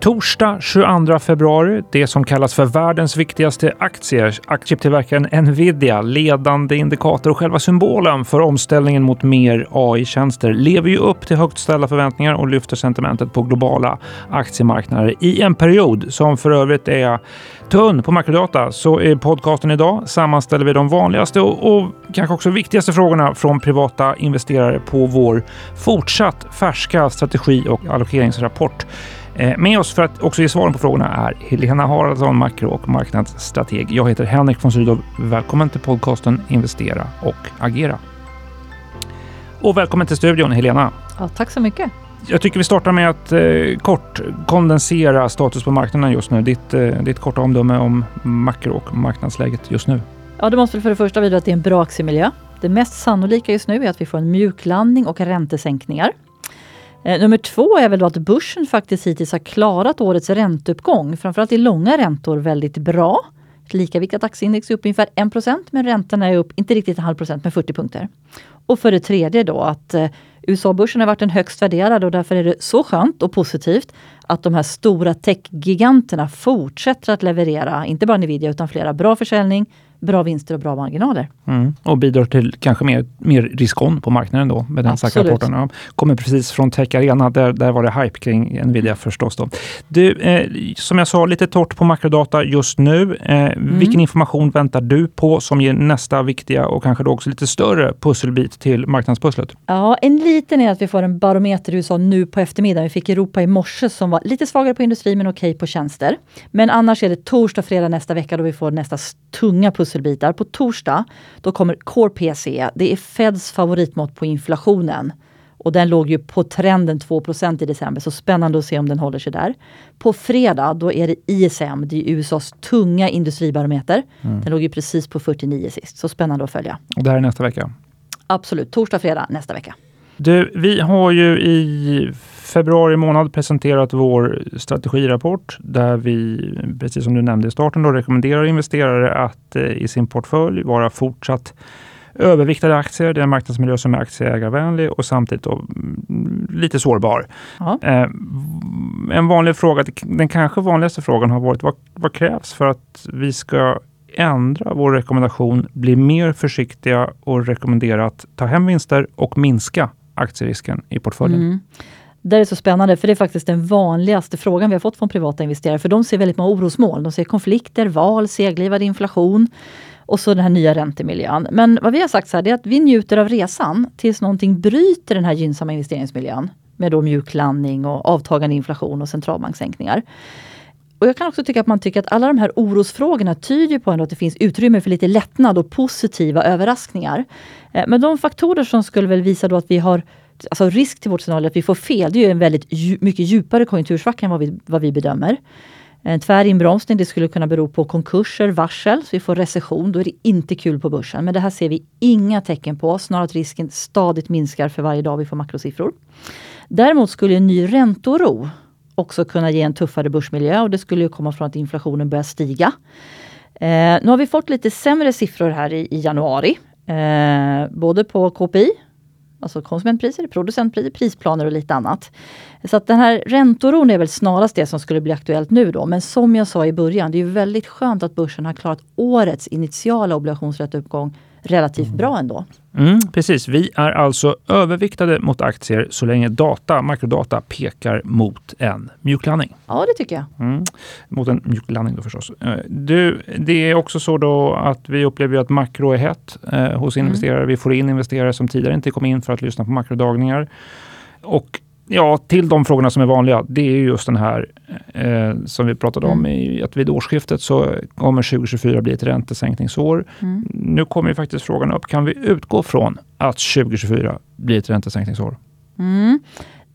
Torsdag 22 februari, det som kallas för världens viktigaste aktier, aktietillverkaren Nvidia, ledande indikator och själva symbolen för omställningen mot mer AI-tjänster, lever ju upp till högt ställda förväntningar och lyfter sentimentet på globala aktiemarknader i en period som för övrigt är tunn på makrodata. Så i podcasten idag sammanställer vi de vanligaste och, och kanske också viktigaste frågorna från privata investerare på vår fortsatt färska strategi och allokeringsrapport. Eh, med oss för att också ge svaren på frågorna är Helena Haraldsson, makro och marknadsstrateg. Jag heter Henrik von Sydow. Välkommen till podcasten Investera och agera. Och välkommen till studion Helena. Ja, tack så mycket. Jag tycker vi startar med att eh, kort kondensera status på marknaden just nu. Ditt, eh, ditt korta omdöme om makro och marknadsläget just nu. Ja, det måste väl för det första vidare att det är en bra aktiemiljö. Det mest sannolika just nu är att vi får en mjuklandning och räntesänkningar. Eh, nummer två är väl då att börsen faktiskt hittills har klarat årets ränteuppgång. Framförallt i långa räntor väldigt bra. Likaviktat lika viktigt aktieindex är upp ungefär 1% men räntorna är upp inte riktigt en halv procent med 40 punkter. Och för det tredje då att eh, USA-börsen har varit den högst värderade och därför är det så skönt och positivt att de här stora techgiganterna fortsätter att leverera, inte bara Nvidia utan flera bra försäljning, bra vinster och bra marginaler. Mm. Och bidrar till kanske mer, mer riskon på marknaden då med den rapporten. Ja, kommer precis från Tech Arena, där, där var det hype kring Nvidia förstås. Då. Du, eh, som jag sa, lite torrt på makrodata just nu. Eh, mm. Vilken information väntar du på som ger nästa viktiga och kanske då också lite större pusselbit till marknadspusslet? Ja, en liten är att vi får en barometer i USA nu på eftermiddagen. Vi fick Europa i morse som var lite svagare på industri men okej på tjänster. Men annars är det torsdag, fredag nästa vecka då vi får nästa tunga pussel pusselbitar. På torsdag då kommer Core PC. Det är Feds favoritmått på inflationen. Och den låg ju på trenden 2% i december, så spännande att se om den håller sig där. På fredag då är det ISM, det är USAs tunga industribarometer. Mm. Den låg ju precis på 49 sist, så spännande att följa. Och det här är nästa vecka? Absolut, torsdag, fredag nästa vecka. Du, vi har ju i februari månad presenterat vår strategirapport där vi, precis som du nämnde i starten, då, rekommenderar investerare att eh, i sin portfölj vara fortsatt överviktade aktier. Det är en marknadsmiljö som är aktieägarvänlig och samtidigt då, mm, lite sårbar. Eh, en vanlig fråga, den kanske vanligaste frågan har varit vad, vad krävs för att vi ska ändra vår rekommendation, bli mer försiktiga och rekommendera att ta hem vinster och minska aktierisken i portföljen. Mm. Det är så spännande, för det är faktiskt den vanligaste frågan vi har fått från privata investerare. För de ser väldigt många orosmoln. De ser konflikter, val, seglivad inflation och så den här nya räntemiljön. Men vad vi har sagt så här, är att vi njuter av resan tills någonting bryter den här gynnsamma investeringsmiljön. Med då mjuklandning och avtagande inflation och centralbankssänkningar. Och jag kan också tycka att man tycker att alla de här orosfrågorna tyder på att det finns utrymme för lite lättnad och positiva överraskningar. Eh, men de faktorer som skulle väl visa då att vi har alltså risk till vårt scenario att vi får fel, det är ju en väldigt mycket djupare konjunktursvacka än vad vi, vad vi bedömer. En tvär inbromsning det skulle kunna bero på konkurser, varsel, så vi får recession. Då är det inte kul på börsen. Men det här ser vi inga tecken på, snarare att risken stadigt minskar för varje dag vi får makrosiffror. Däremot skulle en ny ränteoro också kunna ge en tuffare börsmiljö och det skulle ju komma från att inflationen börjar stiga. Eh, nu har vi fått lite sämre siffror här i, i januari. Eh, både på KPI, alltså konsumentpriser, producentpriser, prisplaner och lite annat. Så att den här räntoron är väl snarast det som skulle bli aktuellt nu då. Men som jag sa i början, det är väldigt skönt att börsen har klarat årets initiala obligationsrätteuppgång relativt mm. bra ändå. Mm, precis, vi är alltså överviktade mot aktier så länge data, makrodata pekar mot en mjuklandning. Ja, det tycker jag. Mm, mot en mjuklandning då förstås. Eh, du, det är också så då att vi upplever att makro är hett eh, hos mm. investerare. Vi får in investerare som tidigare inte kom in för att lyssna på makrodagningar. Och Ja, till de frågorna som är vanliga, det är just den här eh, som vi pratade om, mm. i, att vid årsskiftet så kommer 2024 bli ett räntesänkningsår. Mm. Nu kommer ju faktiskt frågan upp, kan vi utgå från att 2024 blir ett räntesänkningsår? Mm.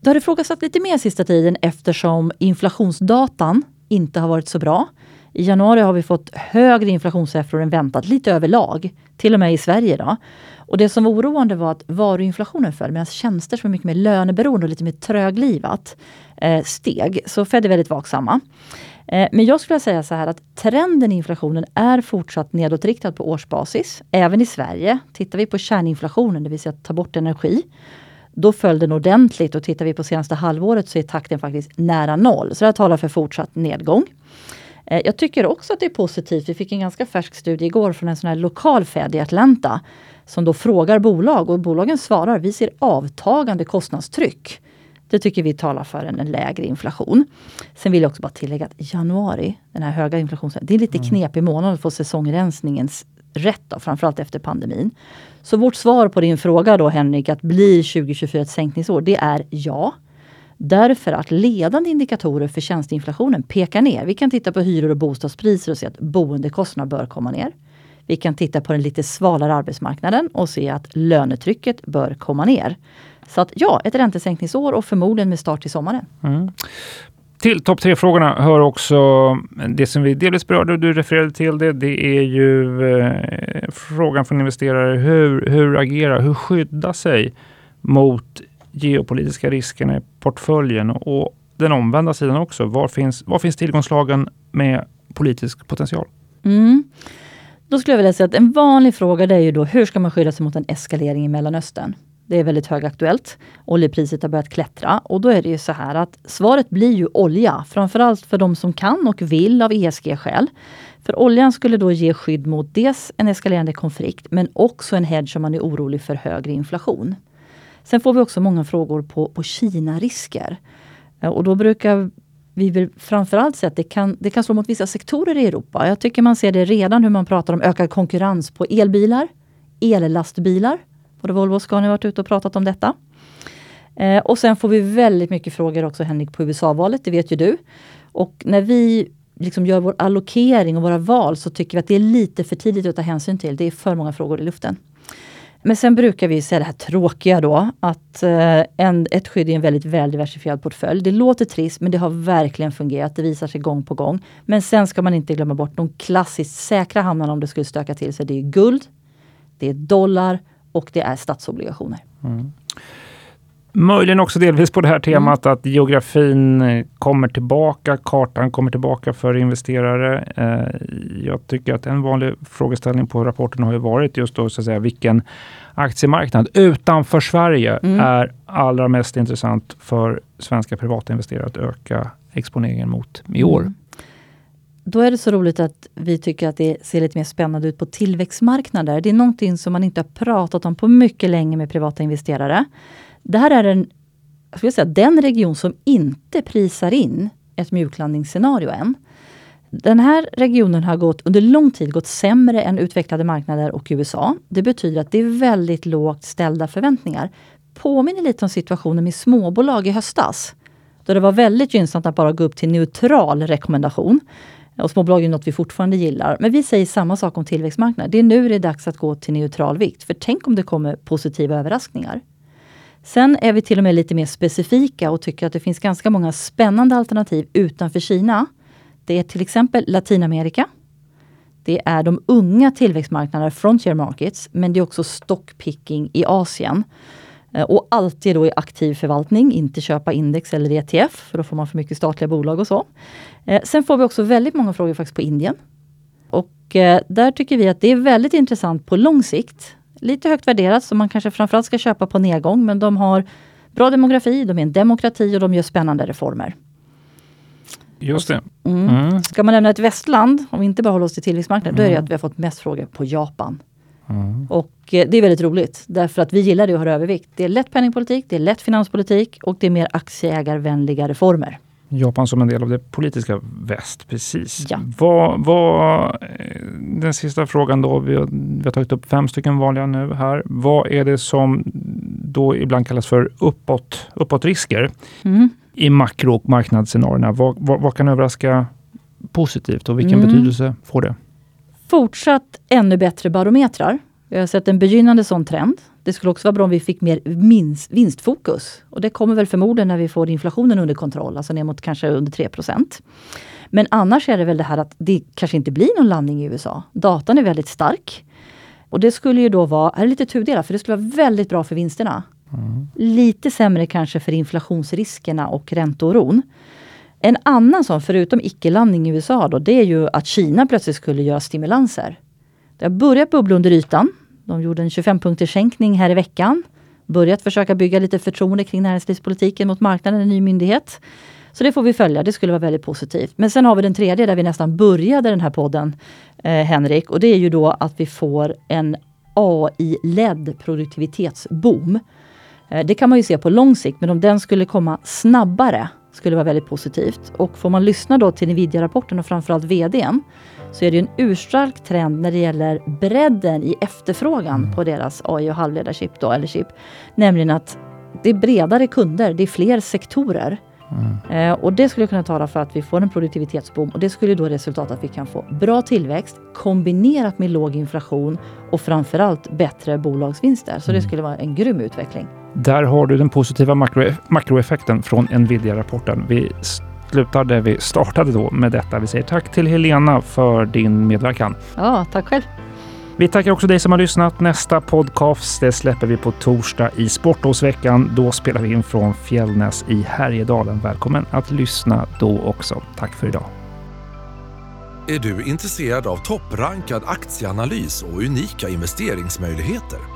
Det har ifrågasatt lite mer sista tiden eftersom inflationsdatan inte har varit så bra. I januari har vi fått högre inflationssiffror än väntat, lite överlag. Till och med i Sverige. Då. Och det som var oroande var att varuinflationen föll medan tjänster som är mycket mer löneberoende och lite mer tröglivat eh, steg. Så Fed är väldigt vaksamma. Eh, men jag skulle säga så här att trenden i inflationen är fortsatt nedåtriktad på årsbasis. Även i Sverige. Tittar vi på kärninflationen, det vill säga att ta bort energi. Då föll den ordentligt och tittar vi på senaste halvåret så är takten faktiskt nära noll. Så det talar för fortsatt nedgång. Eh, jag tycker också att det är positivt. Vi fick en ganska färsk studie igår från en sån här lokal Fed i Atlanta som då frågar bolag och bolagen svarar vi ser avtagande kostnadstryck. Det tycker vi talar för en, en lägre inflation. Sen vill jag också bara tillägga att januari, den här höga inflationen, det är lite mm. knepig månad att få säsongrensningens rätt, då, framförallt efter pandemin. Så vårt svar på din fråga då Henrik, att blir 2024 ett sänkningsår? Det är ja. Därför att ledande indikatorer för tjänsteinflationen pekar ner. Vi kan titta på hyror och bostadspriser och se att boendekostnaderna bör komma ner. Vi kan titta på den lite svalare arbetsmarknaden och se att lönetrycket bör komma ner. Så att ja, ett räntesänkningsår och förmodligen med start i sommaren. Mm. Till topp tre-frågorna hör också det som vi delvis berörde och du refererade till det. Det är ju eh, frågan från investerare. Hur, hur agera, hur skydda sig mot geopolitiska riskerna i portföljen och den omvända sidan också. Var finns, var finns tillgångslagen med politisk potential? Mm. Då skulle jag vilja säga att en vanlig fråga är ju då hur ska man skydda sig mot en eskalering i Mellanöstern? Det är väldigt högaktuellt. Oljepriset har börjat klättra och då är det ju så här att svaret blir ju olja. Framförallt för de som kan och vill av ESG-skäl. För oljan skulle då ge skydd mot dels en eskalerande konflikt men också en hedge om man är orolig för högre inflation. Sen får vi också många frågor på, på Kina-risker. Eh, och då brukar vi vill framförallt se att det kan, det kan slå mot vissa sektorer i Europa. Jag tycker man ser det redan hur man pratar om ökad konkurrens på elbilar, ellastbilar. Både Volvo och Scania har varit ute och pratat om detta. Eh, och sen får vi väldigt mycket frågor också Henrik på USA-valet, det vet ju du. Och när vi liksom gör vår allokering och våra val så tycker vi att det är lite för tidigt att ta hänsyn till. Det är för många frågor i luften. Men sen brukar vi säga det här tråkiga då, att eh, en, ett skydd är en väldigt väldiversifierad portfölj. Det låter trist, men det har verkligen fungerat. Det visar sig gång på gång. Men sen ska man inte glömma bort de klassiskt säkra hamnarna om det skulle stöka till sig. Det är guld, det är dollar och det är statsobligationer. Mm. Möjligen också delvis på det här temat mm. att geografin eh, kommer tillbaka, kartan kommer tillbaka för investerare. Eh, jag tycker att en vanlig frågeställning på rapporten har ju varit just då så att säga vilken aktiemarknad utanför Sverige mm. är allra mest intressant för svenska privata investerare att öka exponeringen mot i år. Mm. Då är det så roligt att vi tycker att det ser lite mer spännande ut på tillväxtmarknader. Det är någonting som man inte har pratat om på mycket länge med privata investerare. Det här är en, jag säga, den region som inte prisar in ett mjuklandningsscenario än. Den här regionen har gått, under lång tid gått sämre än utvecklade marknader och USA. Det betyder att det är väldigt lågt ställda förväntningar. Påminner lite om situationen med småbolag i höstas. Då det var väldigt gynnsamt att bara gå upp till neutral rekommendation. Och småbolag är något vi fortfarande gillar. Men vi säger samma sak om tillväxtmarknader. Det är nu det är dags att gå till neutral vikt. För tänk om det kommer positiva överraskningar. Sen är vi till och med lite mer specifika och tycker att det finns ganska många spännande alternativ utanför Kina. Det är till exempel Latinamerika. Det är de unga tillväxtmarknaderna, frontier markets, men det är också stockpicking i Asien. Eh, och alltid då i aktiv förvaltning, inte köpa index eller ETF, för då får man för mycket statliga bolag och så. Eh, sen får vi också väldigt många frågor faktiskt på Indien. Och eh, där tycker vi att det är väldigt intressant på lång sikt lite högt värderat som man kanske framförallt ska köpa på nedgång. Men de har bra demografi, de är en demokrati och de gör spännande reformer. Just det. Mm. Mm. Ska man nämna ett västland, om vi inte bara håller oss till tillväxtmarknaden, mm. då är det mm. att vi har fått mest frågor på Japan. Mm. Och eh, det är väldigt roligt därför att vi gillar det och har övervikt. Det är lätt penningpolitik, det är lätt finanspolitik och det är mer aktieägarvänliga reformer. Japan som en del av det politiska väst, precis. Ja. Vad, vad, eh, den sista frågan då, vi har, vi har, tagit upp fem stycken vanliga nu här. Vad är det som då ibland kallas för uppåt, uppåtrisker mm. i makro och marknadsscenarierna? Vad, vad, vad, kan överraska positivt och vilken mm. betydelse får det? Fortsatt ännu bättre barometrar. Vi har sett en begynnande sån trend. Det skulle också vara bra om vi fick mer minst, vinstfokus. Och det kommer väl förmodligen när vi får inflationen under kontroll, alltså ner mot kanske under 3% Men annars är det väl det här att det kanske inte blir någon landning i USA. Datan är väldigt stark. Och det skulle ju då vara, här är lite tudelat, för det skulle vara väldigt bra för vinsterna. Mm. Lite sämre kanske för inflationsriskerna och ränteoron. En annan sån, förutom icke-landning i USA, då, det är ju att Kina plötsligt skulle göra stimulanser. Det har börjat bubbla under ytan. De gjorde en 25-punkterssänkning här i veckan. Börjat försöka bygga lite förtroende kring näringslivspolitiken mot marknaden, en ny myndighet. Så det får vi följa, det skulle vara väldigt positivt. Men sen har vi den tredje där vi nästan började den här podden, eh, Henrik. Och det är ju då att vi får en AI-ledd produktivitetsboom. Eh, det kan man ju se på lång sikt, men om den skulle komma snabbare skulle vara väldigt positivt. Och får man lyssna då till Nvidia-rapporten och framförallt VDn så är det en urstark trend när det gäller bredden i efterfrågan mm. på deras AI och halvledarchip, då, eller chip. Nämligen att det är bredare kunder, det är fler sektorer. Mm. Eh, och det skulle kunna tala för att vi får en produktivitetsboom och det skulle då resultata att vi kan få bra tillväxt kombinerat med låg inflation och framförallt bättre bolagsvinster. Så mm. det skulle vara en grym utveckling. Där har du den positiva makro, makroeffekten från Nvidia-rapporten. Vi slutar där vi startade då med detta. Vi säger tack till Helena för din medverkan. Ja, tack själv. Vi tackar också dig som har lyssnat. Nästa podcast det släpper vi på torsdag i Sportlovsveckan. Då spelar vi in från Fjällnäs i Härjedalen. Välkommen att lyssna då också. Tack för idag. Är du intresserad av topprankad aktieanalys och unika investeringsmöjligheter?